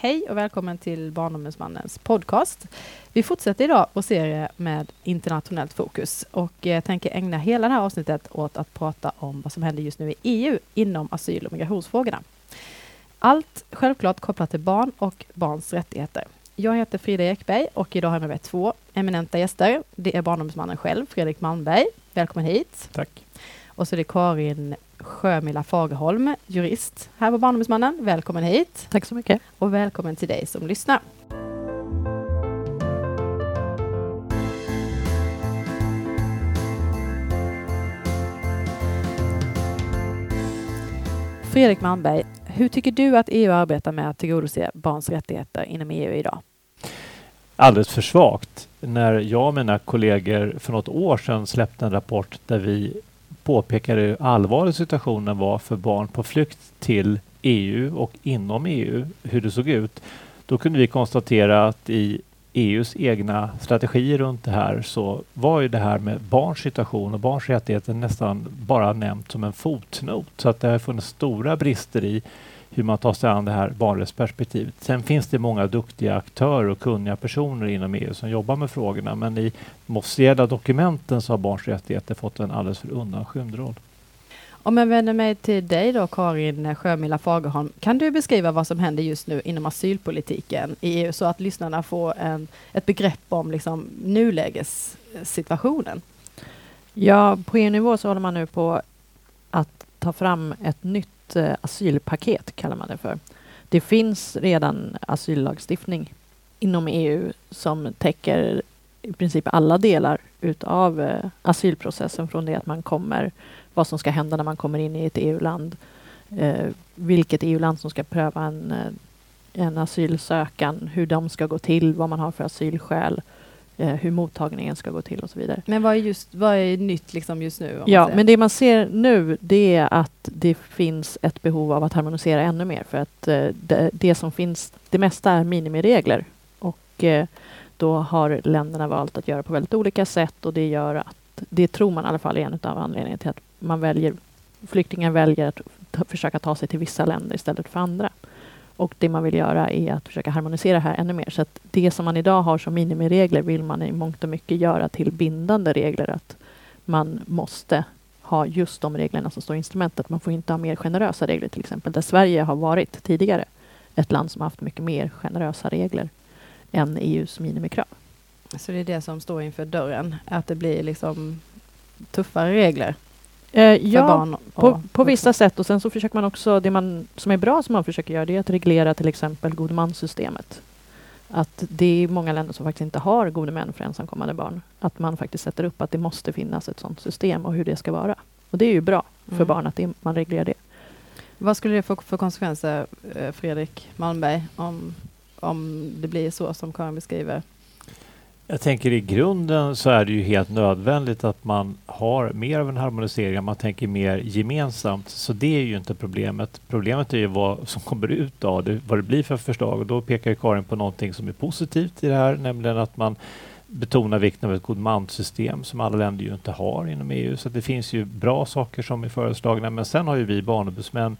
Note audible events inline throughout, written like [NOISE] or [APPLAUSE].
Hej och välkommen till Barnombudsmannens podcast. Vi fortsätter idag vår serie med internationellt fokus och jag tänker ägna hela det här avsnittet åt att prata om vad som händer just nu i EU inom asyl och migrationsfrågorna. Allt självklart kopplat till barn och barns rättigheter. Jag heter Frida Ekberg och idag har jag med mig två eminenta gäster. Det är Barnombudsmannen själv, Fredrik Malmberg. Välkommen hit. Tack. Och så är det Karin Sjömilla Fagerholm, jurist här på Barnombudsmannen. Välkommen hit. Tack så mycket. Och välkommen till dig som lyssnar. Fredrik Malmberg, hur tycker du att EU arbetar med att tillgodose barns rättigheter inom EU idag? Alldeles för svagt. När jag och mina kollegor för något år sedan släppte en rapport där vi påpekade hur allvarlig situationen var för barn på flykt till EU och inom EU, hur det såg ut. Då kunde vi konstatera att i EUs egna strategier runt det här så var ju det här med barns situation och barns rättigheter nästan bara nämnt som en fotnot. Så att det har funnits stora brister i hur man tar sig an det här barnrättsperspektivet. Sen finns det många duktiga aktörer och kunniga personer inom EU som jobbar med frågorna men i de officiella dokumenten så har barns rättigheter fått en alldeles för undanskymd roll. Om jag vänder mig till dig då, Karin Sjömilla Fagerholm. Kan du beskriva vad som händer just nu inom asylpolitiken i EU så att lyssnarna får en, ett begrepp om liksom nulägessituationen? Ja, på EU-nivå så håller man nu på att ta fram ett nytt eh, asylpaket, kallar man det för. Det finns redan asyllagstiftning inom EU som täcker i princip alla delar utav eh, asylprocessen från det att man kommer, vad som ska hända när man kommer in i ett EU-land, eh, vilket EU-land som ska pröva en, eh, en asylsökan, hur de ska gå till, vad man har för asylskäl, eh, hur mottagningen ska gå till och så vidare. Men vad är, just, vad är nytt liksom just nu? Ja, men det man ser nu det är att det finns ett behov av att harmonisera ännu mer för att eh, det, det, som finns, det mesta är minimiregler och eh, då har länderna valt att göra på väldigt olika sätt och det gör att, det tror man i alla fall är en av anledningarna till att man väljer, flyktingar väljer att försöka ta sig till vissa länder istället för andra. Och det man vill göra är att försöka harmonisera det här ännu mer. Så att det som man idag har som minimiregler vill man i mångt och mycket göra till bindande regler. Att man måste ha just de reglerna som står i instrumentet. Man får inte ha mer generösa regler till exempel. Där Sverige har varit tidigare ett land som haft mycket mer generösa regler än EUs minimikrav. Så det är det som står inför dörren, att det blir liksom tuffare regler? Eh, ja, på, på vissa sätt. Och sen så försöker man också, det man, som är bra som man försöker göra, det är att reglera till exempel godmanssystemet. Att det är många länder som faktiskt inte har gode män för ensamkommande barn. Att man faktiskt sätter upp att det måste finnas ett sådant system och hur det ska vara. Och det är ju bra för mm. barn att det, man reglerar det. Vad skulle det få för konsekvenser, eh, Fredrik Malmberg, om, om det blir så som Karin beskriver? Jag tänker i grunden så är det ju helt nödvändigt att man har mer av en harmonisering, man tänker mer gemensamt. Så det är ju inte problemet. Problemet är ju vad som kommer ut av det, vad det blir för förslag. Och då pekar Karin på någonting som är positivt i det här, nämligen att man betonar vikten av ett godmanssystem som alla länder ju inte har inom EU. Så det finns ju bra saker som är föreslagna. Men sen har ju vi barnombudsmän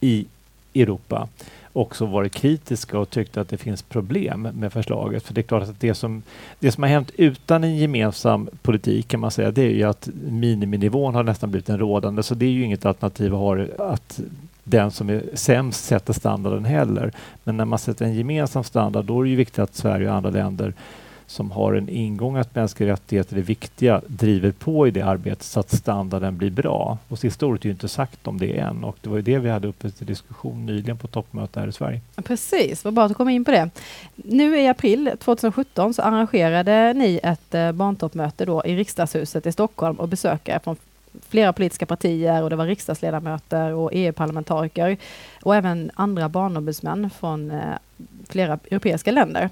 i Europa också varit kritiska och tyckt att det finns problem med förslaget. För det är klart att det som, det som har hänt utan en gemensam politik kan man säga, det är ju att miniminivån har nästan blivit en rådande. Så det är ju inget alternativ att, ha, att den som är sämst sätter standarden heller. Men när man sätter en gemensam standard, då är det ju viktigt att Sverige och andra länder som har en ingång att mänskliga rättigheter är viktiga driver på i det arbetet så att standarden blir bra. Och sista ordet är ju inte sagt om det än och det var ju det vi hade uppe till diskussion nyligen på toppmöte här i Sverige. Precis, vad bra att du kom in på det. Nu i april 2017 så arrangerade ni ett eh, barntoppmöte då i riksdagshuset i Stockholm och besökare från flera politiska partier och det var riksdagsledamöter och EU-parlamentariker och även andra barnombudsmän från eh, flera europeiska länder.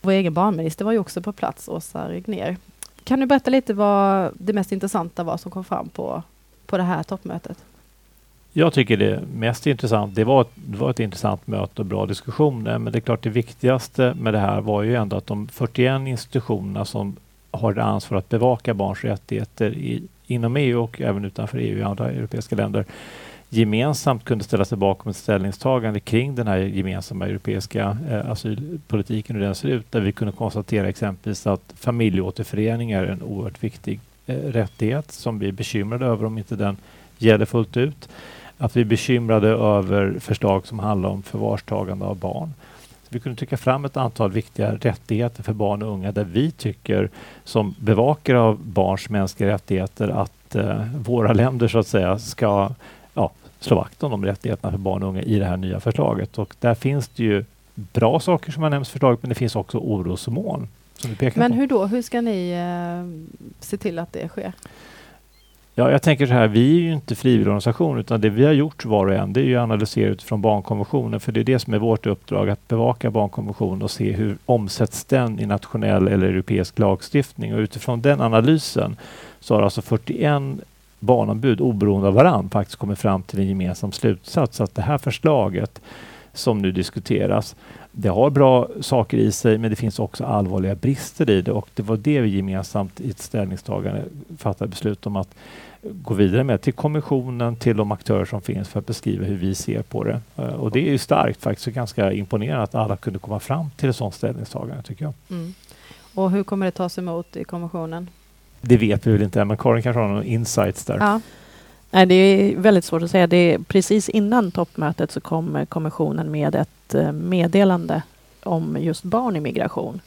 Vår egen barnminister var ju också på plats, Åsa Regner. Kan du berätta lite vad det mest intressanta var som kom fram på, på det här toppmötet? Jag tycker det mest intressant, det var, ett, det var ett intressant möte och bra diskussioner, eh, men det är klart det viktigaste med det här var ju ändå att de 41 institutionerna som har ansvar att bevaka barns rättigheter i, inom EU och även utanför EU i andra europeiska länder gemensamt kunde ställa sig bakom ett ställningstagande kring den här gemensamma europeiska eh, asylpolitiken och hur den ser ut. Där vi kunde konstatera exempelvis att familjeåterförening är en oerhört viktig eh, rättighet som vi är bekymrade över om inte den gäller fullt ut. Att vi är bekymrade över förslag som handlar om förvarstagande av barn. Vi kunde trycka fram ett antal viktiga rättigheter för barn och unga där vi tycker som bevakare av barns mänskliga rättigheter att eh, våra [LAUGHS] länder så att säga ska slå vakt om de rättigheterna för barn och unga i det här nya förslaget. Och där finns det ju bra saker som har nämnts i förslaget men det finns också orosmoln. men hur då? Hur ska ni eh, se till att det sker? Ja, jag tänker så här, vi är ju inte frivilligorganisation utan det vi har gjort var och en det är ju att analysera utifrån barnkonventionen för det är det som är vårt uppdrag att bevaka barnkonventionen och se hur omsätts den i nationell eller europeisk lagstiftning och utifrån den analysen så har alltså 41 barnombud oberoende av varann faktiskt kommit fram till en gemensam slutsats att det här förslaget som nu diskuteras det har bra saker i sig men det finns också allvarliga brister i det och det var det vi gemensamt i ett ställningstagande fattade beslut om att gå vidare med till kommissionen, till de aktörer som finns för att beskriva hur vi ser på det. Eh, och det är ju starkt faktiskt och ganska imponerande att alla kunde komma fram till ett sådant ställningstagande tycker jag. Mm. Och hur kommer det tas emot i kommissionen? Det vet vi väl inte men Karin kanske har någon insights där. Ja. Nej, det är väldigt svårt att säga. Det är precis innan toppmötet så kom eh, kommissionen med ett eh, meddelande om just barn i migration.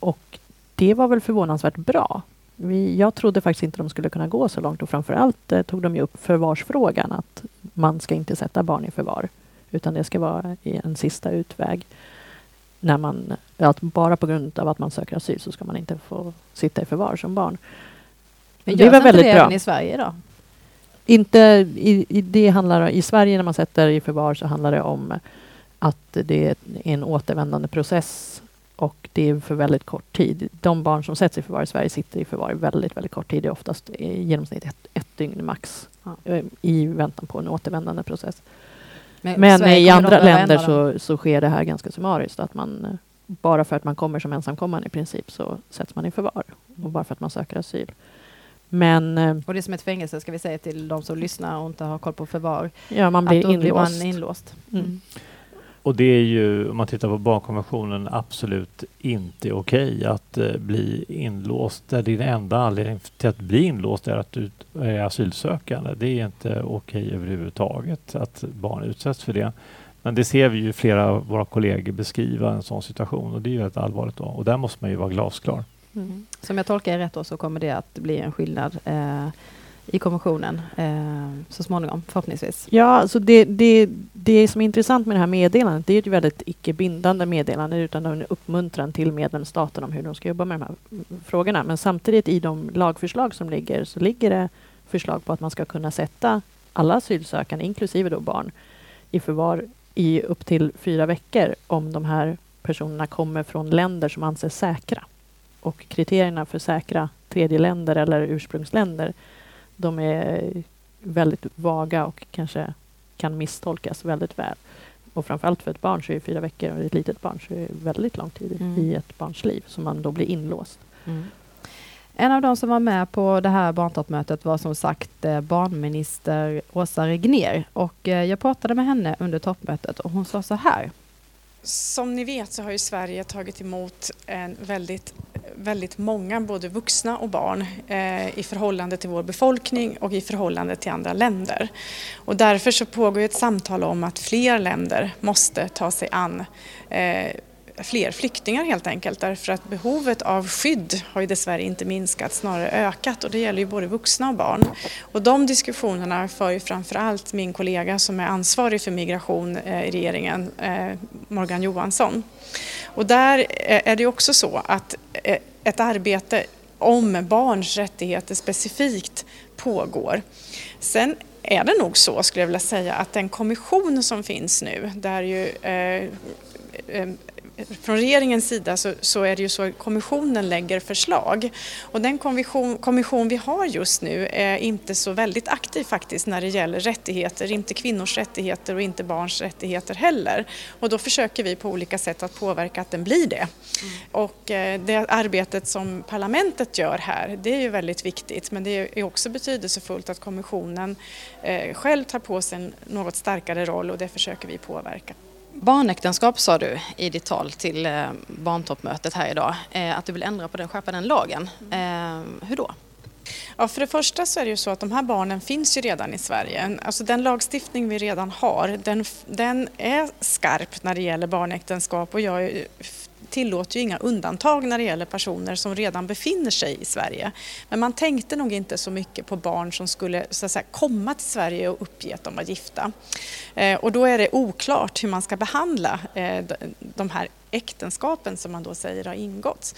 Och det var väl förvånansvärt bra. Vi, jag trodde faktiskt inte de skulle kunna gå så långt och framförallt eh, tog de ju upp förvarsfrågan att man ska inte sätta barn i förvar utan det ska vara en sista utväg. När man, att bara på grund av att man söker asyl så ska man inte få sitta i förvar som barn. Men det var väldigt det bra. i Sverige då? Inte i, i, det handlar I Sverige när man sätter i förvar så handlar det om att det är en återvändande process och det är för väldigt kort tid. De barn som sätts i förvar i Sverige sitter i förvar väldigt, väldigt kort tid. Det är oftast i genomsnitt ett, ett dygn max ja. Eh, i väntan på en återvändande process. Men, Men i andra länder så, så sker det här ganska summariskt. Att man, bara för att man kommer som ensamkommande i princip så sätts man i förvar. Och bara för att man söker asyl. Men, eh, och det är som ett fängelse ska vi säga till de som lyssnar och inte har koll på förvar. Ja, man blir inlåst. Blir man inlåst. Mm. Och det är ju, om man tittar på barnkonventionen, absolut inte okej okay att uh, bli inlåst. Där din enda anledning till att bli inlåst är att du är asylsökande. Det är inte okej okay överhuvudtaget att barn utsätts för det. Men det ser vi ju flera av våra kollegor beskriva en sån situation och det är ju väldigt allvarligt då. Och där måste man ju vara glasklar. Mm. Som jag tolkar er rätt då så kommer det att bli en skillnad eh, i kommissionen eh, så småningom, förhoppningsvis. Ja, så det, det, det som är intressant med det här meddelandet, det är ett väldigt icke bindande meddelande, utan en uppmuntran till medlemsstaterna om hur de ska jobba med de här frågorna. Men samtidigt i de lagförslag som ligger, så ligger det förslag på att man ska kunna sätta alla asylsökande, inklusive då barn, i förvar i upp till fyra veckor om de här personerna kommer från länder som anses säkra. Och kriterierna för säkra tredjeländer eller ursprungsländer de är väldigt vaga och kanske kan misstolkas väldigt väl. Och framförallt för ett barn så är fyra veckor, och ett litet barn så är det väldigt lång tid mm. i ett barns liv som man då blir inlåst. Mm. En av de som var med på det här barntoppmötet var som sagt eh, barnminister Åsa Regner och eh, jag pratade med henne under toppmötet och hon sa så här. Som ni vet så har ju Sverige tagit emot en väldigt väldigt många, både vuxna och barn, eh, i förhållande till vår befolkning och i förhållande till andra länder. Och därför så pågår ett samtal om att fler länder måste ta sig an eh, fler flyktingar helt enkelt därför att behovet av skydd har ju dessvärre inte minskat, snarare ökat och det gäller ju både vuxna och barn. Och de diskussionerna för ju framförallt min kollega som är ansvarig för migration eh, i regeringen, eh, Morgan Johansson. Och där eh, är det också så att ett arbete om barns rättigheter specifikt pågår. Sen är det nog så, skulle jag vilja säga, att den kommission som finns nu, där ju eh, från regeringens sida så, så, är det ju så att kommissionen lägger förslag och den kommission, kommission vi har just nu är inte så väldigt aktiv faktiskt när det gäller rättigheter, inte kvinnors rättigheter och inte barns rättigheter heller. Och då försöker vi på olika sätt att påverka att den blir det. Mm. Och eh, det arbetet som parlamentet gör här, det är ju väldigt viktigt men det är också betydelsefullt att kommissionen eh, själv tar på sig en något starkare roll och det försöker vi påverka. Barnäktenskap sa du i ditt tal till eh, barntoppmötet här idag, eh, att du vill ändra på den, skärpa den lagen. Eh, hur då? Ja, för det första så är det ju så att de här barnen finns ju redan i Sverige. Alltså den lagstiftning vi redan har, den, den är skarp när det gäller barnäktenskap och jag tillåter ju inga undantag när det gäller personer som redan befinner sig i Sverige. Men man tänkte nog inte så mycket på barn som skulle så att säga, komma till Sverige och uppge att de var gifta. Eh, och då är det oklart hur man ska behandla eh, de här äktenskapen som man då säger har ingåtts.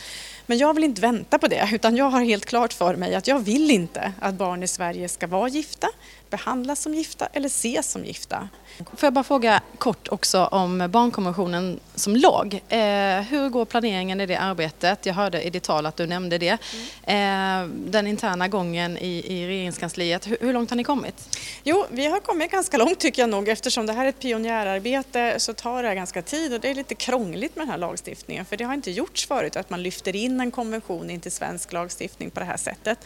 Men jag vill inte vänta på det utan jag har helt klart för mig att jag vill inte att barn i Sverige ska vara gifta, behandlas som gifta eller ses som gifta. Får jag bara fråga kort också om barnkonventionen som lag. Eh, hur går planeringen i det arbetet? Jag hörde i ditt tal att du nämnde det. Mm. Eh, den interna gången i, i regeringskansliet, hur, hur, långt har ni kommit? Jo, vi har kommit ganska långt tycker jag nog eftersom det här är ett pionjärarbete så tar det ganska tid och det är lite krångligt med den här lagstiftningen för det har inte gjorts förut att man lyfter in en konvention in till svensk lagstiftning på det här sättet.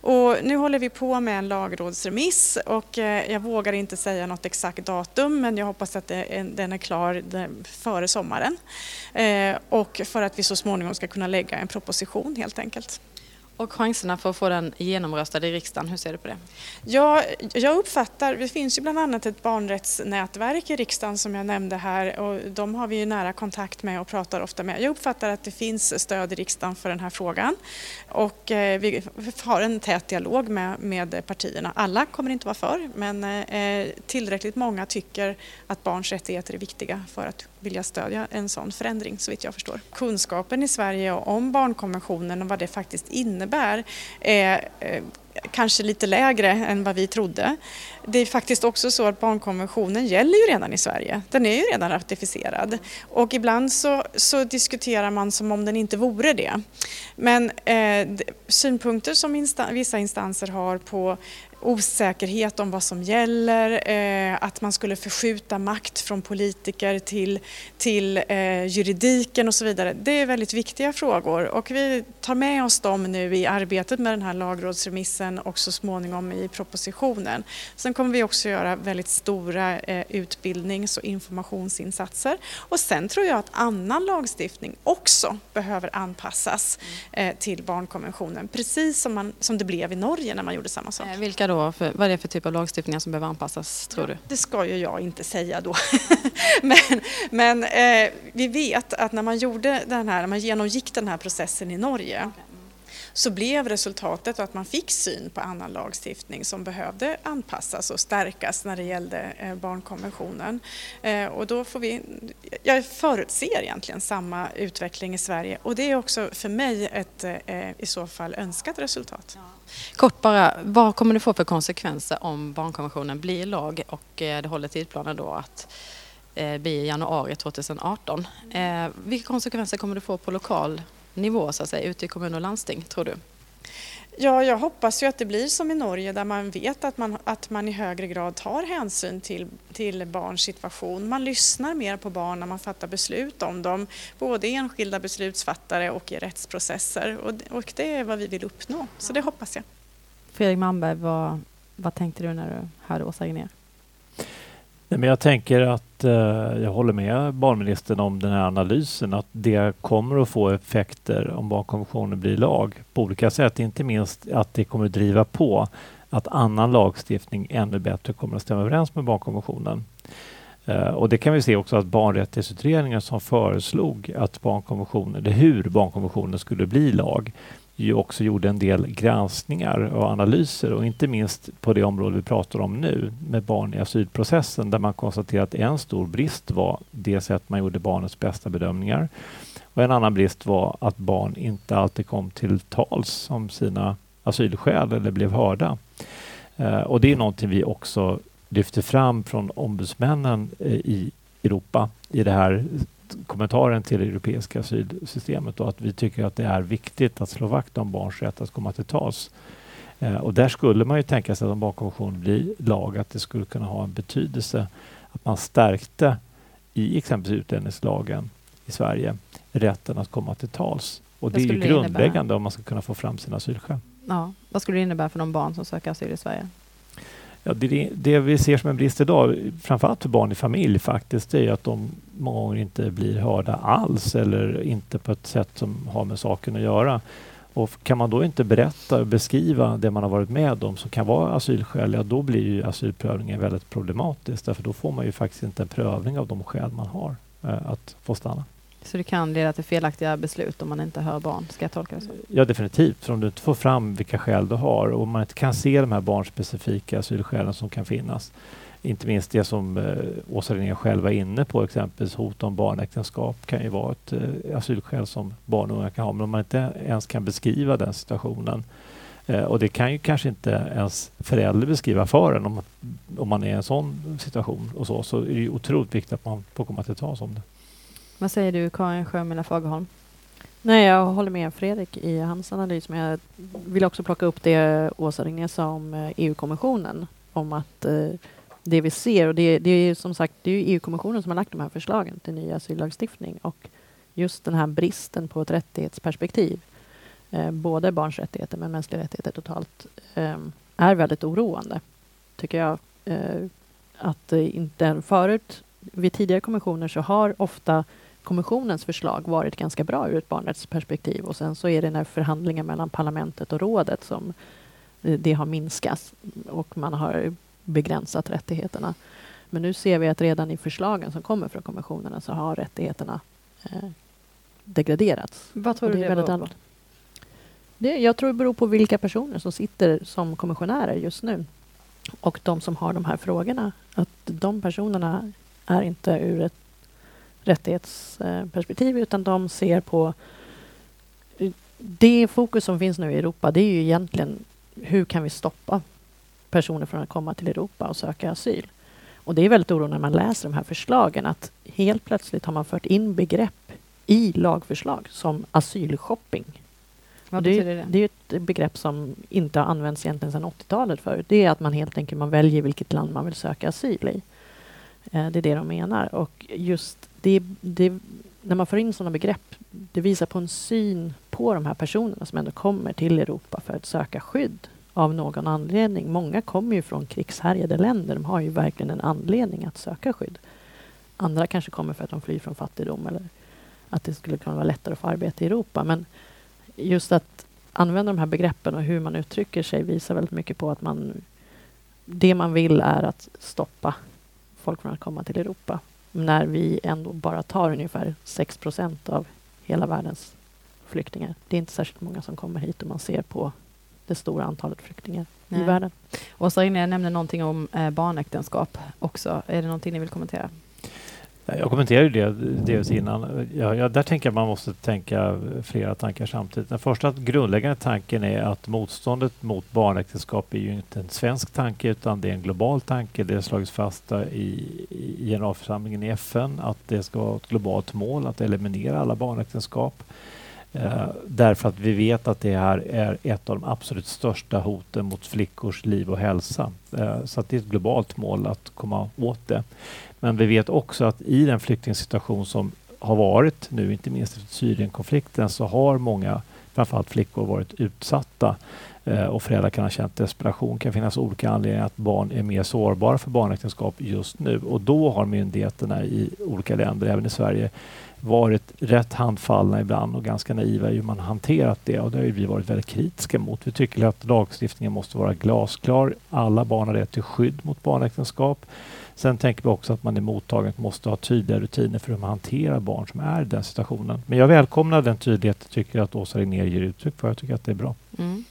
Och nu håller vi på med en lagrådsremiss och eh, jag vågar inte säga något exakt datum men jag hoppas att den är klar före sommaren. Eh, och för att vi så småningom ska kunna lägga en proposition helt enkelt. Och chanserna för att få den genomröstad i riksdagen, hur ser du på det? Ja, jag uppfattar, det finns ju bland annat ett barnrättsnätverk i riksdagen som jag nämnde här och de har vi ju nära kontakt med och pratar ofta med. Jag uppfattar att det finns stöd i riksdagen för den här frågan och eh, vi har en tät dialog med, med partierna. Alla kommer inte vara för men eh, tillräckligt många tycker att barns rättigheter är viktiga för att vilja stödja en sån förändring så vitt jag förstår. Kunskapen i Sverige om barnkonventionen och vad det faktiskt innebär är eh, kanske lite lägre än vad vi trodde. Det är faktiskt också så att barnkonventionen gäller ju redan i Sverige. Den är ju redan ratificerad och ibland så, så diskuterar man som om den inte vore det. Men eh, synpunkter som insta vissa instanser har på osäkerhet om vad som gäller, eh, att man skulle förskjuta makt från politiker till, till eh, juridiken och så vidare. Det är väldigt viktiga frågor och vi tar med oss dem nu i arbetet med den här lagrådsremissen och så småningom i propositionen. Sen kommer vi också göra väldigt stora eh, utbildnings och informationsinsatser och sen tror jag att annan lagstiftning också behöver anpassas eh, till barnkonventionen precis som, man, som det blev i Norge när man gjorde samma sak. Vilka då? För, vad är det för typ av lagstiftningar som behöver anpassas tror du? Det ska ju jag inte säga då. [LAUGHS] men men eh, vi vet att när man, gjorde den här, när man genomgick den här processen i Norge så blev resultatet att man fick syn på annan lagstiftning som behövde anpassas och stärkas när det gällde eh, barnkonventionen. Eh, och då får vi, jag förutser egentligen samma utveckling i Sverige och det är också för mig ett eh, i så fall önskat resultat. Kort bara, vad kommer det få för konsekvenser om barnkonventionen blir lag och det håller tidsplanen då att bli i januari 2018? Vilka konsekvenser kommer det få på lokal nivå så att säga, ute i kommun och landsting, tror du? Ja, jag hoppas ju att det blir som i Norge där man vet att man, att man i högre grad tar hänsyn till, till barns situation. Man lyssnar mer på barn när man fattar beslut om dem, både enskilda beslutsfattare och i rättsprocesser. Och, och det är vad vi vill uppnå, så det hoppas jag. Fredrik Malmberg, vad, vad tänkte du när du hörde Åsa Regnér? Men jag tänker att eh, jag håller med barnministern om den här analysen att det kommer att få effekter om barnkonventionen blir lag på olika sätt. Inte minst att det kommer att driva på att annan lagstiftning ännu bättre kommer att stämma överens med barnkonventionen. Eh, och det kan vi se också att barnrättighetsutredningen som föreslog att barnkonventionen, eller hur barnkonventionen skulle bli lag, ju också gjorde en del granskningar och analyser och inte minst på det område vi pratar om nu med barn i asylprocessen där man konstaterar att en stor brist var det sätt man gjorde barnets bästa bedömningar. Och en annan brist var att barn inte alltid kom till tals om sina asylskäl eller blev hörda. Eh, och det är någonting vi också lyfter fram från ombudsmännen eh, i Europa i det här kommentaren till det europeiska asylsystemet och att vi tycker att det är viktigt att slå vakt om barns rätt att komma till tals. Eh, och där skulle man ju tänka sig att om barnkonventionen blir lag att det skulle kunna ha en betydelse att man stärkte i exempelvis utlänningslagen i Sverige rätten att komma till tals. Och det är ju grundläggande innebära? om man ska kunna få fram sina asylskäl. Ja, vad skulle det innebära för de barn som söker asyl i Sverige? Ja, det, det, vi ser som en brist idag, framförallt för barn i familj faktiskt, det är att de många gånger inte blir hörda alls eller inte på ett sätt som har med saken att göra. Och kan man då inte berätta och beskriva det man har varit med om som kan vara asylskäl, ja då blir ju asylprövningen väldigt problematisk därför då får man ju faktiskt inte en prövning av de skäl man har eh, att få stanna. Så det kan leda till felaktiga beslut om man inte hör barn? Ska jag tolka det så? Ja, definitivt. För om du inte får fram vilka skäl du har och man inte kan se de här barnspecifika asylskälen som kan finnas. Inte minst det som eh, Åsa Linnér själv var inne på, exempelvis hot om barnäktenskap kan ju vara ett eh, asylskäl som barn och unga kan ha. Men om man inte ens kan beskriva den situationen eh, och det kan ju kanske inte ens förälder beskriva för en om, om man är i en sån situation och så, så är det otroligt viktigt att man får komma till tals om det. Vad säger du Karin Sjömila Fagerholm? Nej, jag håller med Fredrik i hans analys, men jag vill också plocka upp det Åsa Regnér sa om eh, EU-kommissionen, om att eh, det vi ser, och det, det är som sagt det är EU-kommissionen som har lagt de här förslagen till ny asyllagstiftning och just den här bristen på ett rättighetsperspektiv, eh, både barns rättigheter men mänskliga rättigheter totalt, är väldigt oroande, tycker jag. Att inte förut, vid tidigare kommissioner så har ofta kommissionens förslag varit ganska bra ur ett barnrättsperspektiv och sen så är det när förhandlingar mellan parlamentet och rådet som eh, det har minskats och man har begränsat rättigheterna. Men nu ser vi att redan i förslagen som kommer från kommissionerna så har rättigheterna eh, degraderats. Vad tror du det, det beror på? Det, jag tror det beror på vilka personer som sitter som kommissionärer just nu och de som har de här frågorna. Att de personerna är inte ur ett rättighetsperspektiv utan de ser på det fokus som finns nu i Europa, det är ju egentligen hur kan vi stoppa personer från att komma till Europa och söka asyl. Och det är väldigt oroande när man läser de här förslagen att helt plötsligt har man fört in begrepp i lagförslag som asylshopping. Vad det, betyder det? Det är ett begrepp som inte har använts egentligen sedan 80-talet förut. Det är att man helt enkelt man väljer vilket land man vill söka asyl i. Eh, det är det de menar. Och just det, det, när man får in sådana begrepp, det visar på en syn på de här personerna som ändå kommer till Europa för att söka skydd av någon anledning. Många kommer ju från krigshärjade länder. De har ju verkligen en anledning att söka skydd. Andra kanske kommer för att de flyr från fattigdom eller att det skulle kunna vara lättare att få arbete i Europa. Men just att använda de här begreppen och hur man uttrycker sig visar väldigt mycket på att man det man vill är att stoppa folk från att komma till Europa. När vi ändå bara tar ungefär 6% av hela världens flyktingar. Det är inte särskilt många som kommer hit om man ser på det stora antalet flyktingar Nej. i världen. Åsa Regnér nämnde någonting om eh, barnäktenskap också. Är det någonting ni vill kommentera? Eh, jag kommenterade det dels innan. Ja, ja, där tänker jag man måste tänka flera tankar samtidigt. Den första grundläggande tanken är att motståndet mot barnäktenskap är ju inte en svensk tanke utan det är en global tanke. Det har slagits fast i, i generalförsamlingen i FN att det ska vara ett globalt mål att eliminera alla barnäktenskap. Eh, därför att vi vet att det här är ett av de absolut största hoten mot flickors liv och hälsa. Eh, så det är ett globalt mål att komma åt det. Men vi vet också att i den flyktingsituation som har varit nu, inte minst efter Syrienkonflikten, så har många, framförallt flickor, varit utsatta eh, och föräldrar kan ha känt desperation. Det kan finnas olika anledningar att barn är mer sårbara för barnäktenskap just nu och då har myndigheterna i olika länder, även i Sverige, varit rätt handfallna ibland och ganska naiva i hur man hanterat det och det har vi varit väldigt kritiska mot. Vi tycker att lagstiftningen måste vara glasklar. Alla barn har rätt till skydd mot barnäktenskap. Sen tänker vi också att man i mottagandet måste ha tydliga rutiner för hur man hanterar barn som är i den situationen. Men jag välkomnar den tydlighet jag tycker att Åsa Regnér ger uttryck för. Jag tycker att det är bra. Mm.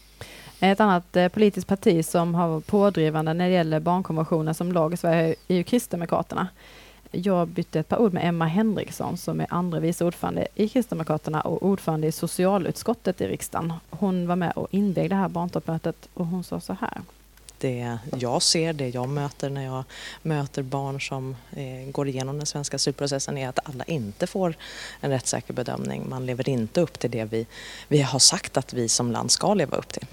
Ett annat eh, politiskt parti som har varit pådrivande när det gäller barnkonventionen som lag i Sverige är ju Kristdemokraterna. Jag bytte ett par ord med Emma Henriksson som är andra vice ordförande i Kristdemokraterna och ordförande i socialutskottet i riksdagen. Hon var med och invigde det här barntoppmötet och hon sa så här det jag ser, det jag möter när jag möter barn som eh, går igenom den svenska asylprocessen är att alla inte får en rättssäker bedömning. Man lever inte upp till det vi, vi har sagt att vi som land ska leva upp till.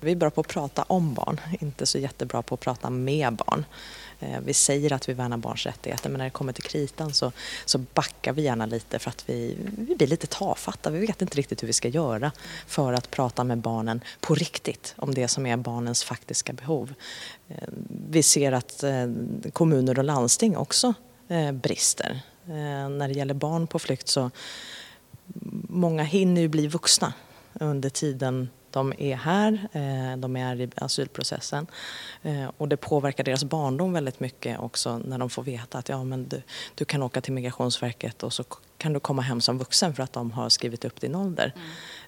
Vi är bra på att prata om barn, inte så jättebra på att prata med barn. Eh, vi säger att vi värnar barns rättigheter men när det kommer till kritan så, så backar vi gärna lite för att vi, vi blir lite tafatta. Vi vet inte riktigt hur vi ska göra för att prata med barnen på riktigt om det som är barnens faktiska behov. Eh, vi ser att eh, kommuner och landsting också brister. När det gäller barn på flykt så många hinner ju bli vuxna under tiden de är här, eh, de är i asylprocessen eh, och det påverkar deras barndom väldigt mycket också när de får veta att ja, men du, du kan åka till Migrationsverket och så kan du komma hem som vuxen för att de har skrivit upp din ålder.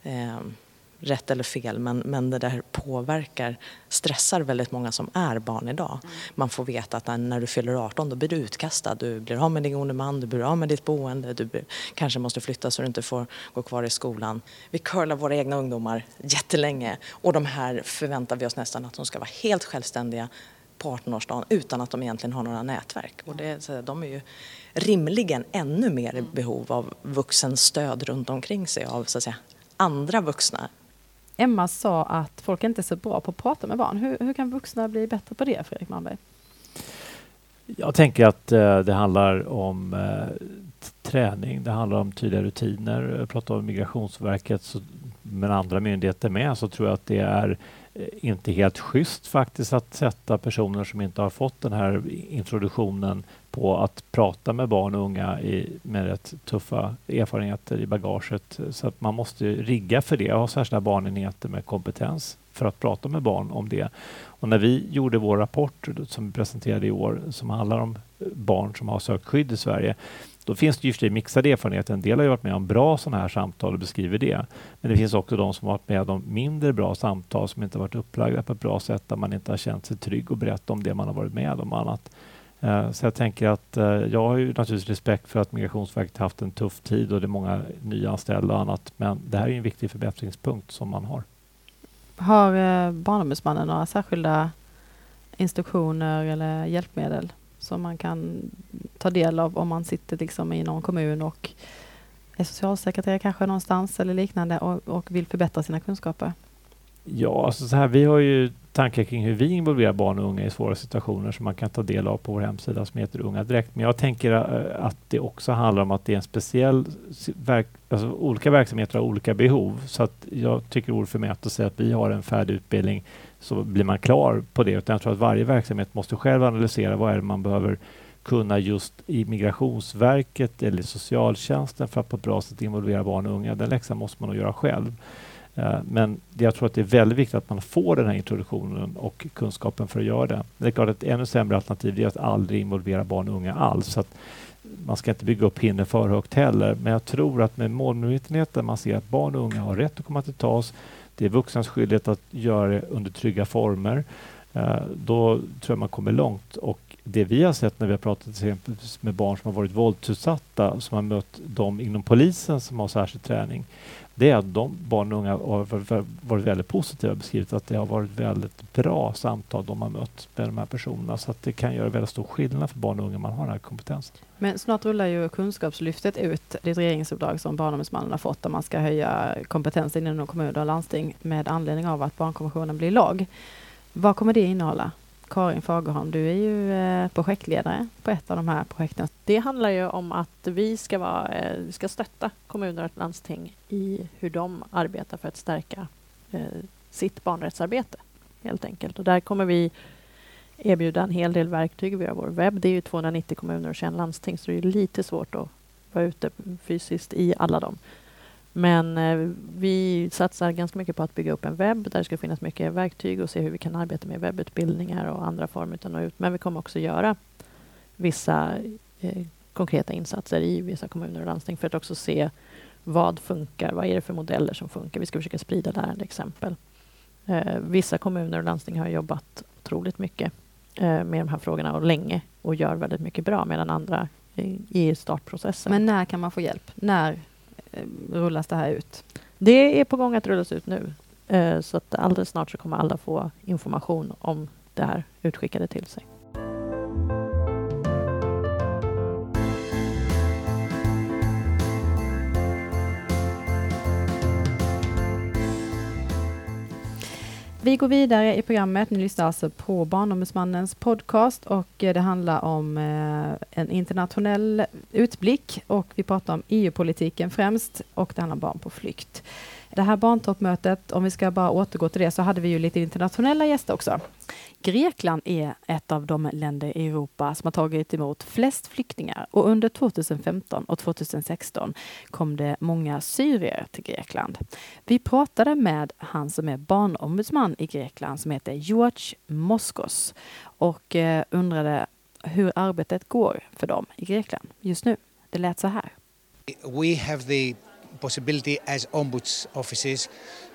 Mm. Rätt eller fel, men, men det där påverkar, stressar väldigt många som är barn idag. Mm. Man får veta att när du fyller 18 då blir du utkastad, du blir av med din gode man, du blir av med ditt boende, du blir, kanske måste flytta så du inte får gå kvar i skolan. Vi curlar våra egna ungdomar jättelänge och de här förväntar vi oss nästan att de ska vara helt självständiga på 18-årsdagen utan att de egentligen har några nätverk. Och det, de är ju rimligen ännu mer i behov av vuxen stöd runt omkring sig av så att säga, andra vuxna Emma sa att folk inte är så bra på att prata med barn. Hur, hur kan vuxna bli bättre på det, Fredrik Malmberg? Jag tänker att eh, det handlar om eh, träning, det handlar om tydliga rutiner. Jag pratar om Migrationsverket, så, men andra myndigheter med, så tror jag att det är Eh, inte helt schysst faktiskt att sätta personer som inte har fått den här introduktionen på att prata med barn och unga i, med rätt tuffa erfarenheter i bagaget. Så att man måste rigga för det och ha särskilda barnenheter med kompetens för att prata med barn om det. Och när vi gjorde vår rapport som vi presenterade i år som handlar om barn som har sökt skydd i Sverige då finns det ju mixade erfarenheter. En del har ju varit med om bra sådana här samtal och beskriver det. Men det finns också de som har varit med om mindre bra samtal som inte varit upplagda på ett bra sätt där man inte har känt sig trygg och berätta om det man har varit med om och annat. Eh, så jag tänker att eh, jag har ju naturligtvis respekt för att Migrationsverket haft en tuff tid och det är många nyanställda och annat. Men det här är en viktig förbättringspunkt som man har. Har eh, Barnombudsmannen några särskilda instruktioner eller hjälpmedel som man kan ta del av om man sitter liksom i någon kommun och är socialsekreterare kanske någonstans eller liknande och, och vill förbättra sina kunskaper? Ja, alltså så här, vi har ju tankar kring hur vi involverar barn och unga i svåra situationer som man kan ta del av på vår hemsida som heter Unga Direkt. Men jag tänker eh, att det också handlar om att det är en speciell... Verk, alltså olika verksamheter har olika behov. Så att jag tycker det vore förmätet att säga att vi har en färdig utbildning så blir man klar på det. Utan jag tror att varje verksamhet måste själv analysera vad är det man behöver kunna just i Migrationsverket eller socialtjänsten för att på ett bra sätt involvera barn och unga. Den läxan måste man nog göra själv. Eh, men jag tror att det är väldigt viktigt att man får den här introduktionen och kunskapen för att göra det. Det är klart att ett ännu sämre alternativ är att aldrig involvera barn och unga alls. Så man ska inte bygga upp hinder för högt heller. Men jag tror att med målmedvetenheten man ser att barn och unga har rätt att komma till tals. Det är vuxnas skyldighet att göra det under trygga former. Eh, då tror jag man kommer långt. Och det vi har sett när vi har pratat exempelvis med barn som har varit våldsutsatta, som har mött dem inom polisen som har särskild träning, det är att de barn och unga har varit väldigt positiva och beskrivit att det har varit väldigt bra samtal de har mött med de här personerna. Så att det kan göra väldigt stor skillnad för barn och unga om man har den här kompetensen. Men snart rullar ju Kunskapslyftet ut, det är ett regeringsuppdrag som Barnombudsmannen har fått, där man ska höja kompetensen inom kommuner och landsting med anledning av att barnkonventionen blir lag. Vad kommer det innehålla? Karin Fagerholm, du är ju eh, projektledare på ett av de här projekten. Det handlar ju om att vi ska, vara, eh, ska stötta kommuner och landsting i hur de arbetar för att stärka eh, sitt barnrättsarbete, helt enkelt. Och där kommer vi erbjuda en hel del verktyg via vår webb. Det är ju 290 kommuner och 21 landsting, så det är lite svårt att vara ute fysiskt i alla dem. Men eh, vi satsar ganska mycket på att bygga upp en webb där det ska finnas mycket verktyg och se hur vi kan arbeta med webbutbildningar och andra former av ut. Men vi kommer också göra vissa eh, konkreta insatser i vissa kommuner och landsting för att också se vad funkar? Vad är det för modeller som funkar? Vi ska försöka sprida lärande exempel. Eh, vissa kommuner och landsting har jobbat otroligt mycket eh, med de här frågorna och länge och gör väldigt mycket bra medan andra är i startprocessen. Men när kan man få hjälp? När Eh, rullas det här ut? Det är på gång att rullas ut nu. Eh, så att alldeles snart så kommer alla få information om det här utskickade till sig. Vi går vidare i programmet. Ni lyssnar alltså på Barnombudsmannens podcast och eh, det handlar om eh, en internationell utblick och vi pratar om EU-politiken främst och det handlar om barn på flykt. Det här barntoppmötet, om vi ska bara återgå till det, så hade vi ju lite internationella gäster också. Grekland är ett av de länder i Europa som har tagit emot flest flyktingar och under 2015 och 2016 kom det många syrier till Grekland. Vi pratade med han som är barnombudsman i Grekland som heter George Moskos och eh, undrade hur arbetet går för dem i Grekland just nu. Det lät så här. We have the possibility as ombuds offices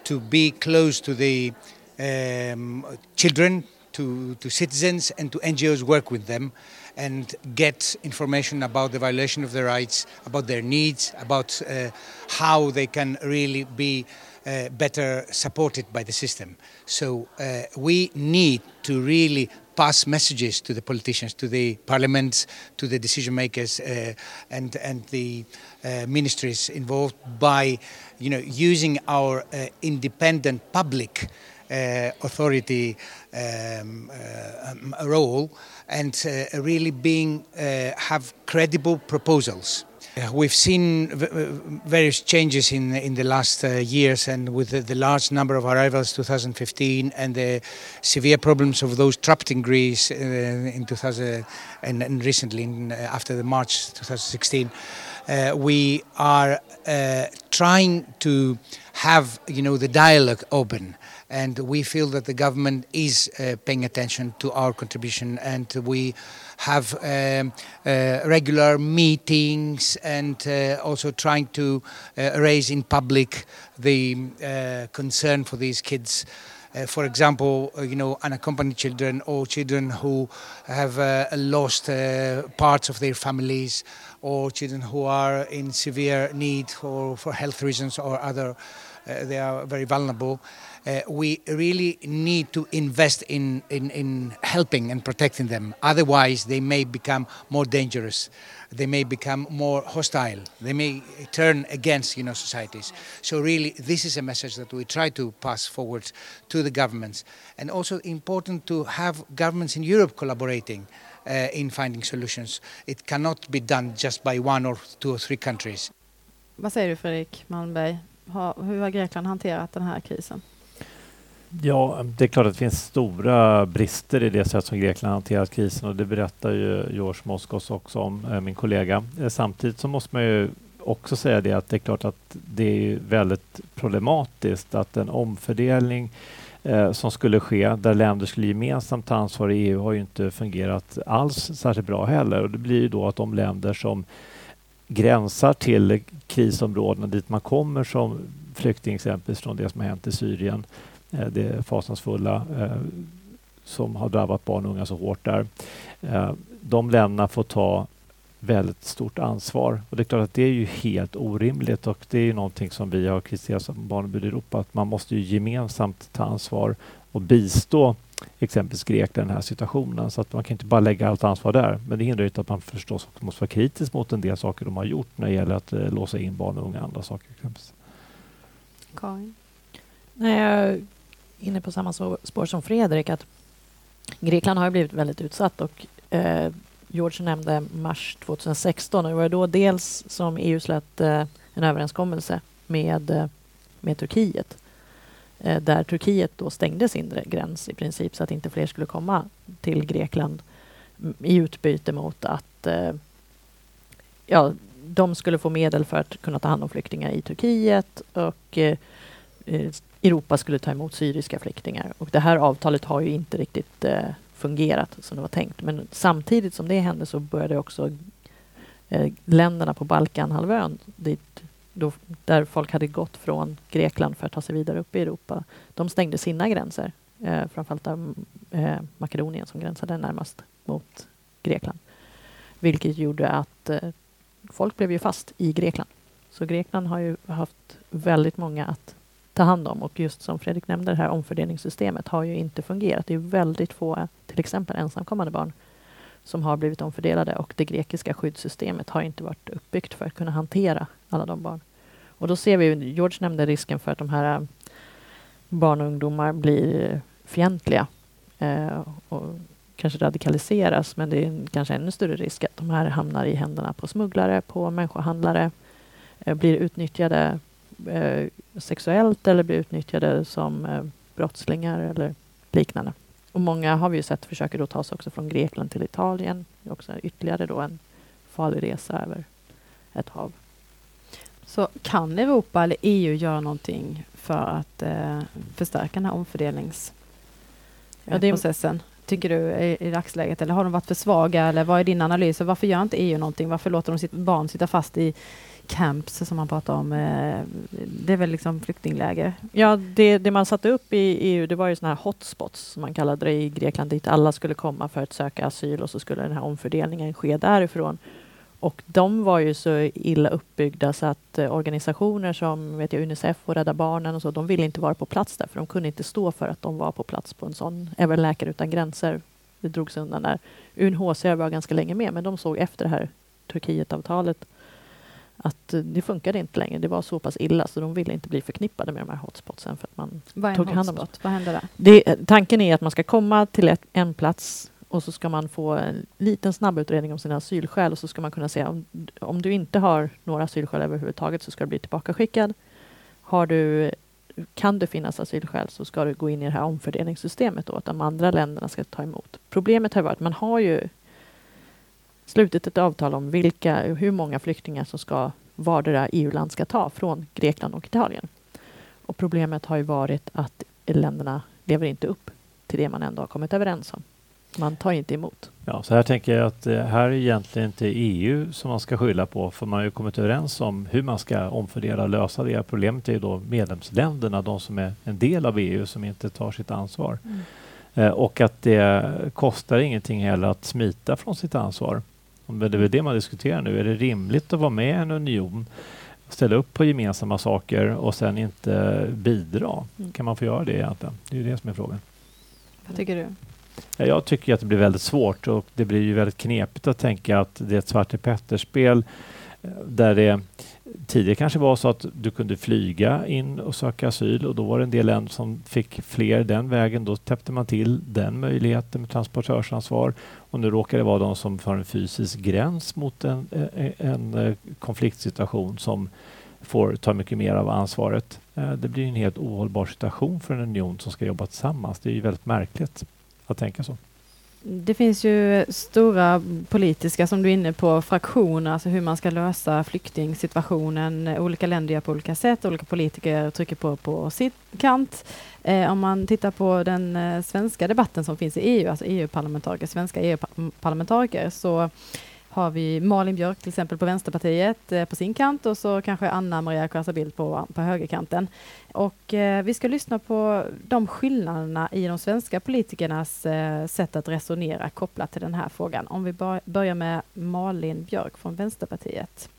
to be close to the um, children, to, to citizens, and to NGOs work with them and get information about the violation of their rights, about their needs, about uh, how they can really be uh, better supported by the system. So uh, we need to really pass messages to the politicians, to the parliaments, to the decision makers, uh, and and the uh, ministries involved by, you know, using our uh, independent public authority um, um, role and really being have credible proposals. Uh, we've seen various changes in in the last uh, years, and with the, the, large number of arrivals 2015 and the severe problems of those trapped in Greece uh, in 2000 and, and recently in, after the March 2016, we are trying to have you know the dialogue open and we feel that the government is uh, paying attention to our contribution and we have um, uh, regular meetings and uh, also trying to uh, raise in public the uh, concern for these kids. Uh, for example, uh, you know, unaccompanied children or children who have lost parts of their families or children who are in severe need for, for health reasons or other, they are very vulnerable uh, we really need to invest in, in, in helping and protecting them. Otherwise, they may become more dangerous. They may become more hostile. They may turn against you know, societies. So really, this is a message that we try to pass forward to the governments. And also important to have governments in Europe collaborating. Uh, in finding solutions. It cannot be done just by one or two or three countries. Vad säger du Fredrik Malmberg? Hur har Grekland hanterat den här krisen? Ja, det är klart att det finns stora brister i det sätt som Grekland hanterat krisen och det berättar ju George Moskos också om, eh, min kollega. Eh, samtidigt så måste man ju också säga det att det är klart att det är väldigt problematiskt att en omfördelning eh, som skulle ske där länder skulle gemensamt ta ansvar i EU har ju inte fungerat alls särskilt bra heller och det blir ju då att de länder som gränsar till krisområdena dit man kommer som flykting exempelvis från det som har hänt i Syrien eh, det fasansfulla eh, som har drabbat barn och unga så hårt där. Eh, de länderna får ta väldigt stort ansvar. Och det är klart att det är ju helt orimligt och det är ju någonting som vi har kritiserat som barnombud i Europa att man måste ju gemensamt ta ansvar och bistå exempelvis Grekland i den här situationen. Så att man kan inte bara lägga allt ansvar där. Men det hindrar inte att man förstås också måste vara kritisk mot en del saker de har gjort när det gäller att eh, låsa in barn och unga andra saker. Exempelvis. Karin? Nej, inne på samma spår som Fredrik att Grekland har blivit väldigt utsatt och eh, George nämnde mars 2016 och det var då dels som EU slöt eh, en överenskommelse med, eh, med Turkiet Eh, där Turkiet då stängde sin gräns i princip så att inte fler skulle komma till Grekland i utbyte mot att eh, ja, de skulle få medel för att kunna ta hand om flyktingar i Turkiet och eh, Europa skulle ta emot syriska flyktingar. Och det här avtalet har ju inte riktigt fungerat som det var tänkt. Men samtidigt som det hände så började också länderna på Balkanhalvön, dit, då, där folk hade gått från Grekland för att ta sig vidare upp i Europa, de stängde sina gränser. Eh, framförallt där, eh, Makedonien som gränsade närmast mot Grekland. Vilket gjorde att eh, folk blev ju fast i Grekland. Så Grekland har ju haft väldigt många att ta hand om. Och just som Fredrik nämnde, det här omfördelningssystemet har ju inte fungerat. Det är väldigt få, till exempel ensamkommande barn, som har blivit omfördelade och det grekiska skyddssystemet har inte varit uppbyggt för att kunna hantera alla de barn. Och då ser vi, George nämnde risken för att de här eh, barn och ungdomar blir fientliga eh, och kanske radikaliseras, men det är kanske ännu större risk att de här hamnar i händerna på smugglare, på människohandlare, eh, blir utnyttjade eh, sexuellt eller blir utnyttjade som eh, brottslingar eller liknande. Och många har vi ju sett försöker då ta sig också från Grekland till Italien. Det är också ytterligare då en farlig resa över ett hav. Så kan Europa eller EU göra någonting för att eh, förstärka den här omfördelningsprocessen? Ja, tycker du i, i dagsläget? Eller har de varit för svaga? Eller vad är din analys? Varför gör inte EU någonting? Varför låter de sitt barn sitta fast i camps som man pratar om? Eh, det är väl liksom flyktingläger? Ja, det, det man satte upp i EU det var ju sådana här hotspots som man kallade det i Grekland dit alla skulle komma för att söka asyl och så skulle den här omfördelningen ske därifrån. Och de var ju så illa uppbyggda så att eh, organisationer som vet jag, Unicef och Rädda Barnen och så, de ville inte vara på plats där för de kunde inte stå för att de var på plats på en sån, även Läkare utan gränser, det drogs undan där. UNHCR var ganska länge med men de såg efter det här Turkietavtalet att eh, det funkade inte längre. Det var så pass illa så de ville inte bli förknippade med de här hotspotsen. För att man Vad är en hotspot? Vad händer där? Det, tanken är att man ska komma till ett, en plats och så ska man få en liten snabbutredning om sina asylskäl och så ska man kunna säga om, om du inte har några asylskäl överhuvudtaget så ska du bli tillbakaskickad. Har du, kan det finnas asylskäl så ska du gå in i det här omfördelningssystemet då, att de andra länderna ska ta emot. Problemet har varit att man har ju slutit ett avtal om vilka, hur många flyktingar som ska vardera EU-land ska ta från Grekland och Italien. Och problemet har ju varit att länderna lever inte upp till det man ändå har kommit överens om. Man tar inte emot. Ja, så här tänker jag att det eh, här är egentligen inte EU som man ska skylla på för man har ju kommit överens om hur man ska omfördela och lösa det. Problemet är ju då medlemsländerna, de som är en del av EU som inte tar sitt ansvar. Mm. Eh, och att det kostar ingenting heller att smita från sitt ansvar. Det är väl det man diskuterar nu. Är det rimligt att vara med i en union, ställa upp på gemensamma saker och sen inte bidra? Mm. Kan man få göra det egentligen? Det är ju det som är frågan. Vad tycker du? Jag tycker att det blir väldigt svårt och det blir ju väldigt knepigt att tänka att det är ett Svarte Petter-spel eh, där det tidigare kanske var så att du kunde flyga in och söka asyl och då var det en del länder som fick fler den vägen. Då täppte man till den möjligheten med transportörsansvar och nu råkar det vara de som har en fysisk gräns mot en, eh, eh, en, konfliktsituation som får ta mycket mer av ansvaret. Det blir en helt ohållbar situation för en union som ska jobba tillsammans. Det är ju väldigt märkligt att tänka så. Det finns ju stora politiska, som du är inne på, fraktioner, alltså hur man ska lösa flyktingsituationen. Olika länder gör på olika sätt, olika politiker trycker på på sitt kant. Eh, om man tittar på den eh, svenska debatten som finns i EU, alltså EU-parlamentariker, svenska EU-parlamentariker, så har vi Malin Björk till exempel på Vänsterpartiet eh, på sin kant och så kanske Anna Maria Corazza Bildt på, på högerkanten. Och eh, vi ska lyssna på de skillnaderna i de svenska politikernas eh, sätt att resonera kopplat till den här frågan. Om vi börjar med Malin Björk från Vänsterpartiet.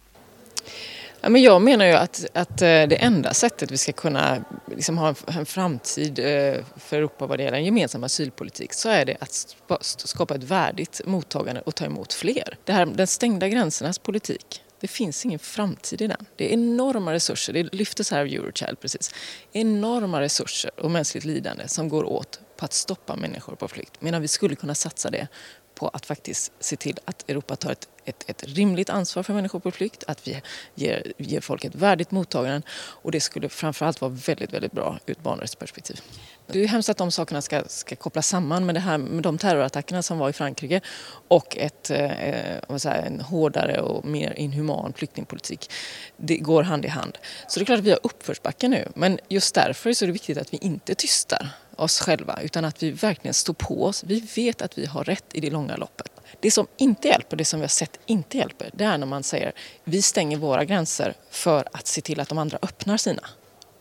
Ja, men jag menar ju att, att eh, det enda sättet vi ska kunna liksom ha en framtid eh, för Europa vad det gäller en gemensam asylpolitik så är det att skapa ett värdigt mottagande och ta emot fler. Det här, den stängda gränsernas politik, det finns ingen framtid i den. Det är enorma resurser, det lyftes här av Eurochild precis, enorma resurser och mänskligt lidande som går åt på att stoppa människor på flykt medan vi skulle kunna satsa det på att faktiskt se till att Europa tar ett, ett, ett rimligt ansvar för människor på flykt, att vi ger, ger folk ett värdigt mottagande och det skulle framförallt vara väldigt, väldigt bra ur ett barnrättsperspektiv. Det är hemskt att de sakerna ska, ska kopplas samman med, det här, med de terrorattackerna som var i Frankrike och ett, eh, eh säger, en hårdare och mer inhuman flyktingpolitik. Det går hand i hand. Så det är klart att vi har uppförsbacke nu men just därför så är det viktigt att vi inte tystar oss själva utan att vi verkligen står på oss. Vi vet att vi har rätt i det långa loppet. Det som inte hjälper, det som vi har sett inte hjälper, det är när man säger vi stänger våra gränser för att se till att de andra öppnar sina.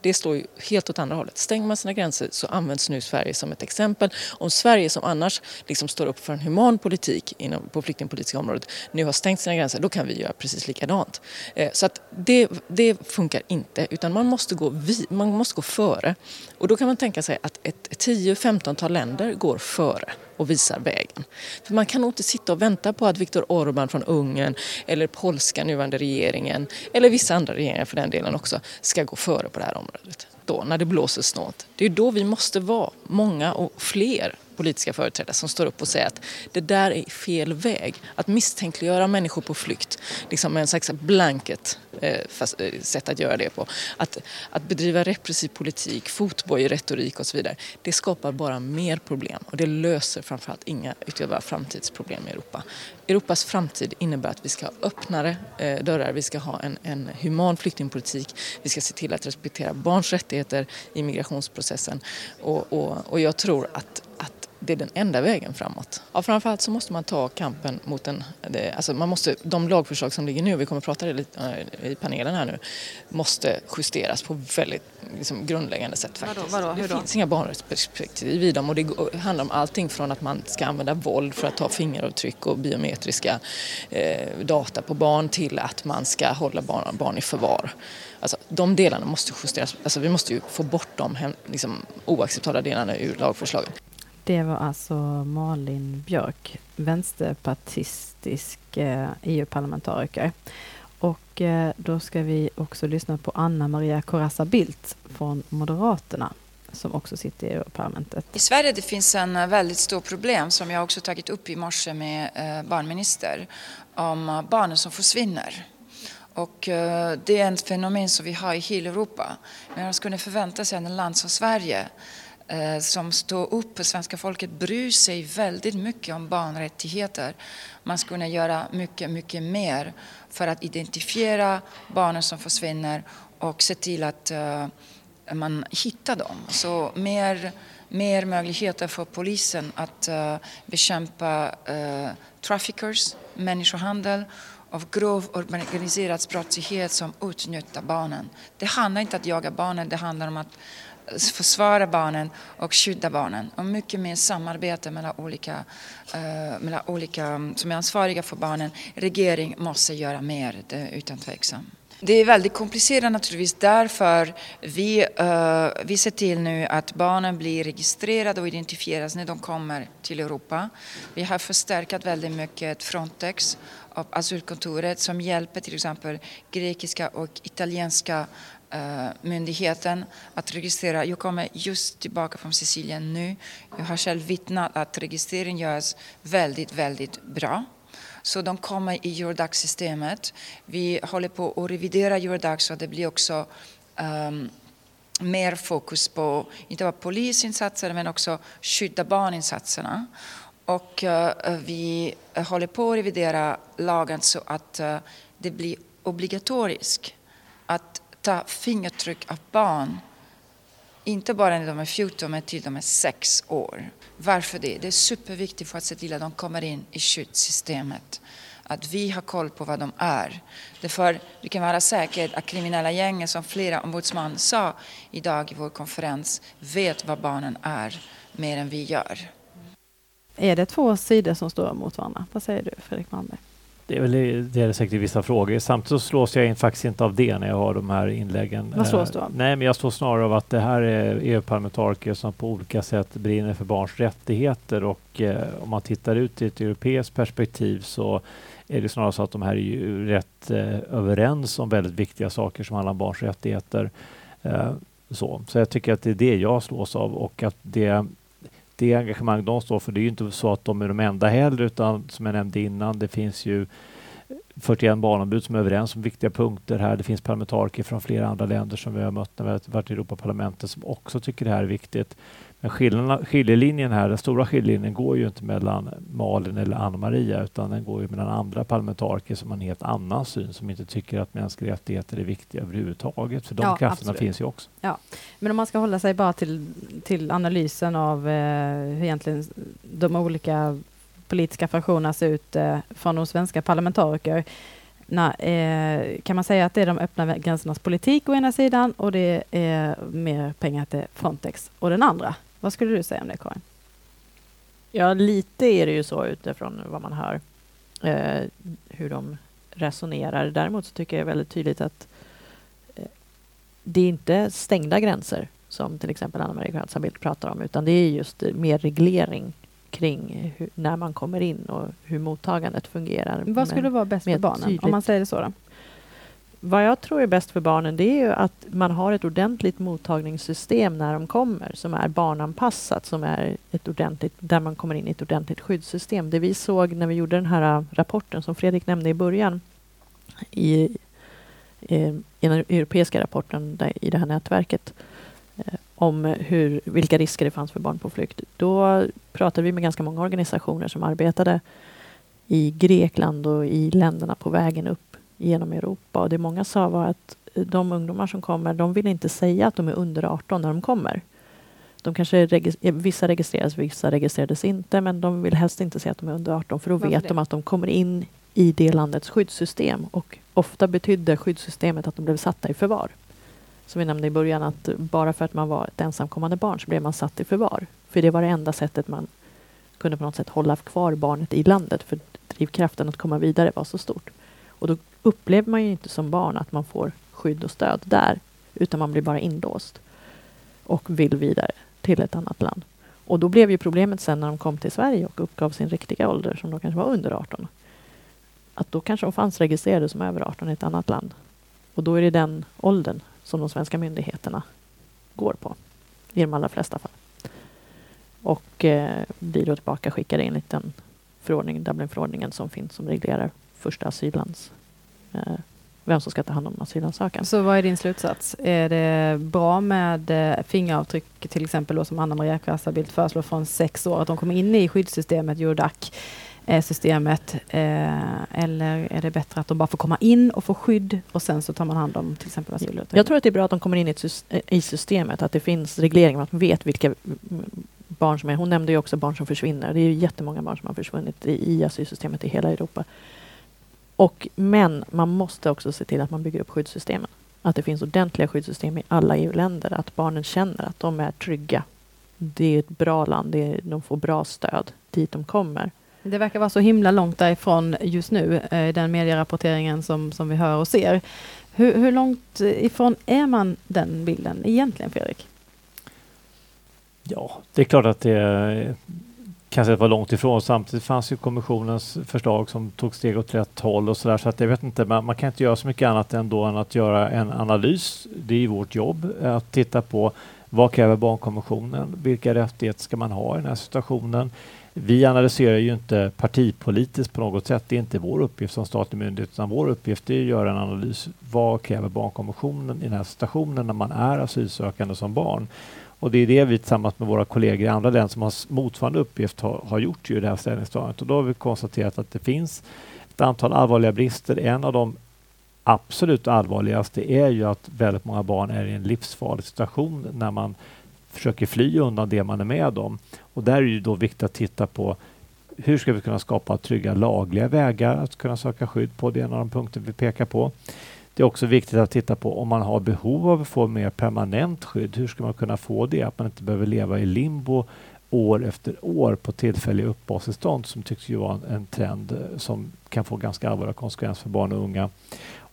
Det står ju helt åt andra hållet. Stänger man sina gränser så används nu Sverige som ett exempel. Om Sverige som annars liksom står upp för en human politik inom, på flyktingpolitiska området nu har stängt sina gränser, då kan vi göra precis likadant. Eh, så att det, det funkar inte, utan man måste, gå vi, man måste gå före. Och då kan man tänka sig att ett 10-15-tal länder går före och visar vägen. För man kan nog inte sitta och vänta på att Viktor Orbán från Ungern eller polska nuvarande regeringen eller vissa andra regeringar för den delen också ska gå före på det här området. Då, när det blåser snålt. Det är då vi måste vara många och fler politiska företrädare som står upp och säger att det där är fel väg. Att misstänkliggöra människor på flykt, liksom en slags blanket eh, fast, eh, sätt att göra det på. Att, att bedriva repressiv politik, fotbojretorik och så vidare, det skapar bara mer problem och det löser framförallt inga ytterligare framtidsproblem i Europa. Europas framtid innebär att vi ska ha öppnare eh, dörrar, vi ska ha en, en human flyktingpolitik, vi ska se till att respektera barns rättigheter i migrationsprocessen. Och, och, och jag tror att, att det är den enda vägen framåt. Ja, framförallt så måste man ta kampen mot den, det, alltså man måste, de lagförslag som ligger nu, vi kommer att prata det lite i panelen här nu, måste justeras på väldigt liksom, grundläggande sätt faktiskt. Vadå, vadå, det finns inga barnrättsperspektiv i dem och det handlar om allting från att man ska använda våld för att ta fingeravtryck och biometriska eh, data på barn till att man ska hålla barn, barn i förvar. Alltså, de delarna måste justeras, alltså, vi måste ju få bort de liksom, oacceptabla delarna ur lagförslaget. Det var alltså Malin Björk, vänsterpartistisk eh, e EU-parlamentariker. Och eh, då ska vi också lyssna på Anna Maria Corazza Bildt från Moderaterna som också sitter i EU-parlamentet. I Sverige det finns en eh, väldigt stort problem som jag också tagit upp i morse med barnminister om barnen som försvinner. Och det är ett fenomen som vi har i hela Europa. Men man skulle förvänta sig att ett land som Sverige Eh, som står upp för svenska folket bryr sig väldigt mycket om barnrättigheter. Man skulle kunna göra mycket, mycket mer för att identifiera barnen som försvinner och se till att uh, man hittar dem. Så mer, mer möjligheter för polisen att uh, bekämpa uh, traffickers, människohandel av grov organiserad brottslighet som utnyttjar barnen. Det handlar inte om att jaga barnen, det handlar om att försvara barnen och skydda barnen. Och mycket mer samarbete mellan olika, uh, mellan olika mm, som är ansvariga för barnen. Regering måste göra mer, det, utan tvekan. Det är väldigt komplicerat naturligtvis därför vi, uh, vi ser till nu att barnen blir registrerade och identifieras när de kommer till Europa. Vi har förstärkt väldigt mycket Frontex och asylkontoret som hjälper till exempel grekiska och italienska Eh, myndigheten att registrera. Jag kommer just tillbaka från Sicilien nu. Jag har själv vittnat att registrering görs väldigt, väldigt bra. Så de kommer i Eurodac-systemet. Vi håller på att revidera Eurodac så det blir också um, mer fokus på inte bara polisinsatser men också skydda barninsatserna. Och uh, vi håller på att revidera lagen så att uh, det blir obligatoriskt att ta fingertryck av barn. Inte bara när de är 14, men till de är 6 år. Varför det? Det är superviktigt för att se till att de kommer in i skyddssystemet. Att vi har koll på vad de är. Därför vi kan vara säkra att kriminella gängen, som flera ombudsman sa idag i vår konferens, vet vad barnen är mer än vi gör. Är det två sidor som står mot varandra? Vad säger du, Fredrik Malmberg? Det är, väl, det är säkert vissa frågor. Samtidigt så slås jag in faktiskt inte av det när jag har de här inläggen. Vad slås du av? Nej, men jag slås snarare av att det här är EU-parlamentariker som på olika sätt brinner för barns rättigheter och eh, om man tittar ut i ett europeiskt perspektiv så är det snarare så att de här är ju rätt eh, överens om väldigt viktiga saker som handlar om barns rättigheter. Eh, så. så jag tycker att det är det jag slås av och att det det engagemang de står för, det är ju inte så att de är de enda heller, utan som jag nämnde innan, det finns ju 41 barnombud som är överens om viktiga punkter här. Det finns parlamentariker från flera andra länder som vi har mött när vi har varit i Europaparlamentet som också tycker det här är viktigt. Men skiljelinjen här, den stora skiljelinjen går ju inte mellan Malin eller Anna-Maria utan den går ju mellan andra parlamentariker som har en helt annan syn som inte tycker att mänskliga rättigheter är viktiga överhuvudtaget. För de ja, krafterna absolut. finns ju också. Ja. Men om man ska hålla sig bara till, till analysen av eh, hur egentligen de olika politiska fraktionerna ser ut eh, från de svenska parlamentariker öppna, eh, kan man säga att det är de öppna gränsernas politik å ena sidan och det är mer pengar till Frontex å den andra. Vad skulle du säga om det Karin? Ja, lite är det ju så utifrån vad man hör, eh, hur de resonerar. Däremot så tycker jag väldigt tydligt att eh, det är inte stängda gränser som till exempel Anna-Maria Kratzabild pratar om, utan det är just mer reglering kring hur, när man kommer in och hur mottagandet fungerar. Vad skulle vara bäst för barnen, om man säger det så? Då? Vad jag tror är bäst för barnen det är ju att man har ett ordentligt mottagningssystem när de kommer som är barnanpassat, som är ett ordentligt, där man kommer in i ett ordentligt skyddssystem. Det vi såg när vi gjorde den här äh, rapporten som Fredrik nämnde i början i, i, den europeiska rapporten där, i det här nätverket eh, om hur, vilka risker det fanns för barn på flykt. Då pratade vi med ganska många organisationer som arbetade i Grekland och i länderna på vägen upp genom Europa. Och det många sa var att de ungdomar som kommer, de vill inte säga att de är under 18 när de kommer. De kanske registreras, vissa registreras, vissa registrerades inte, men de vill helst inte säga att de är under 18 för då Varför vet det? de att de kommer in i det landets skyddssystem och ofta betydde skyddssystemet att de blev satta i förvar som vi nämnde i början, att bara för att man var ett ensamkommande barn så blev man satt i förvar. För det var det enda sättet man kunde på något sätt hålla kvar barnet i landet, för drivkraften att komma vidare var så stort. Och då upplever man ju inte som barn att man får skydd och stöd där, utan man blir bara inlåst och vill vidare till ett annat land. Och då blev ju problemet sen när de kom till Sverige och uppgav sin riktiga ålder, som då kanske var under 18, att då kanske de fanns registrerade som över 18 i ett annat land. Och då är det den åldern som de svenska myndigheterna går på i de allra flesta fall. Och eh, blir då tillbaka skickade enligt den förordning, Dublinförordningen som finns som reglerar första asyllands eh, vem som ska ta hand om asylansökan. Så vad är din slutsats? Är det bra med eh, fingeravtryck till exempel då, som Anna Maria Krasabild föreslår från sex år, att de kommer in i skyddssystemet Eurodac systemet eh, eller är det bättre att de bara får komma in och få skydd och sen så tar man hand om till exempel asyl? Jag tror att det är bra att de kommer in i, systemet, att det finns regleringar, att man vet vilka barn som är. Hon nämnde ju också barn som försvinner. Det är ju jättemånga barn som har försvunnit i, i asylsystemet i hela Europa. Och, men man måste också se till att man bygger upp skyddssystemen. Att det finns ordentliga skyddssystem i alla EU-länder. Att barnen känner att de är trygga. Det är ett bra land. Det är, de får bra stöd dit de kommer. Det verkar vara så himla långt därifrån just nu, eh, den medierapporteringen som, som vi hör och ser. Hur, hur långt ifrån är man den bilden egentligen, Fredrik? Ja, det är klart att det kan sägas var långt ifrån. Samtidigt fanns ju kommissionens förslag som tog steg åt rätt håll och så där. Så att jag vet inte, man, man kan inte göra så mycket annat ändå än att göra en analys. Det är ju vårt jobb eh, att titta på vad kräver barnkonventionen? Vilka rättigheter ska man ha i den här situationen? Vi analyserar ju inte partipolitiskt på något sätt. Det är inte vår uppgift som statlig myndighet, utan vår uppgift är att göra en analys. Vad kräver barnkonventionen i den här situationen när man är asylsökande som barn? Och det är det vi tillsammans med våra kollegor i andra länder som har motsvarande uppgift har, har gjort ju det här ställningstagandet. Och då har vi konstaterat att det finns ett antal allvarliga brister. En av de absolut allvarligaste är ju att väldigt många barn är i en livsfarlig situation när man försöker fly undan det man är med om. Och där är det då viktigt att titta på hur ska vi kunna skapa trygga lagliga vägar att kunna söka skydd på? Det är en av de punkter vi pekar på. Det är också viktigt att titta på om man har behov av att få mer permanent skydd. Hur ska man kunna få det? Att man inte behöver leva i limbo år efter år på tillfälliga uppehållstillstånd som tycks ju vara en, trend eh, som kan få ganska allvarliga konsekvenser för barn och unga.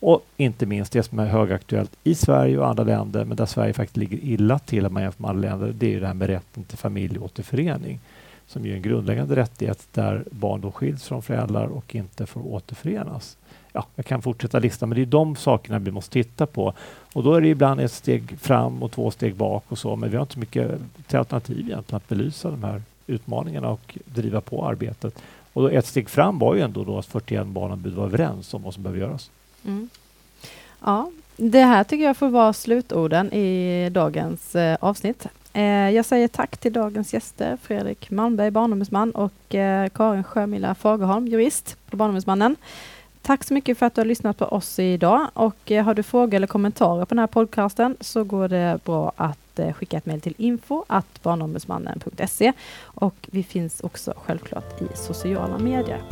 Och inte minst det som är högaktuellt i Sverige och andra länder, men där Sverige faktiskt ligger illa till om man jämför med andra länder, det är det här med rätten till familjeåterförening som är en grundläggande rättighet där barn då skiljs från föräldrar och inte får återförenas. Ja, jag kan fortsätta listan, men det är de sakerna vi måste titta på. Och då är det ibland ett steg fram och två steg bak och så, men vi har inte så mycket till alternativ egentligen att belysa de här utmaningarna och driva på arbetet. Och ett steg fram var ju ändå då att 41 barnombud var överens om vad som behöver göras. Mm. Ja, det här tycker jag får vara slutorden i dagens eh, avsnitt. Eh, jag säger tack till dagens gäster, Fredrik Malmberg, barnombudsman och eh, Karin Sjömilla Fagerholm, jurist på Barnombudsmannen. Tack så mycket för att du har lyssnat på oss idag och eh, har du frågor eller kommentarer på den här podcasten så går det bra att eh, skicka ett mejl till info barnombudsmannen.se och vi finns också självklart i sociala medier.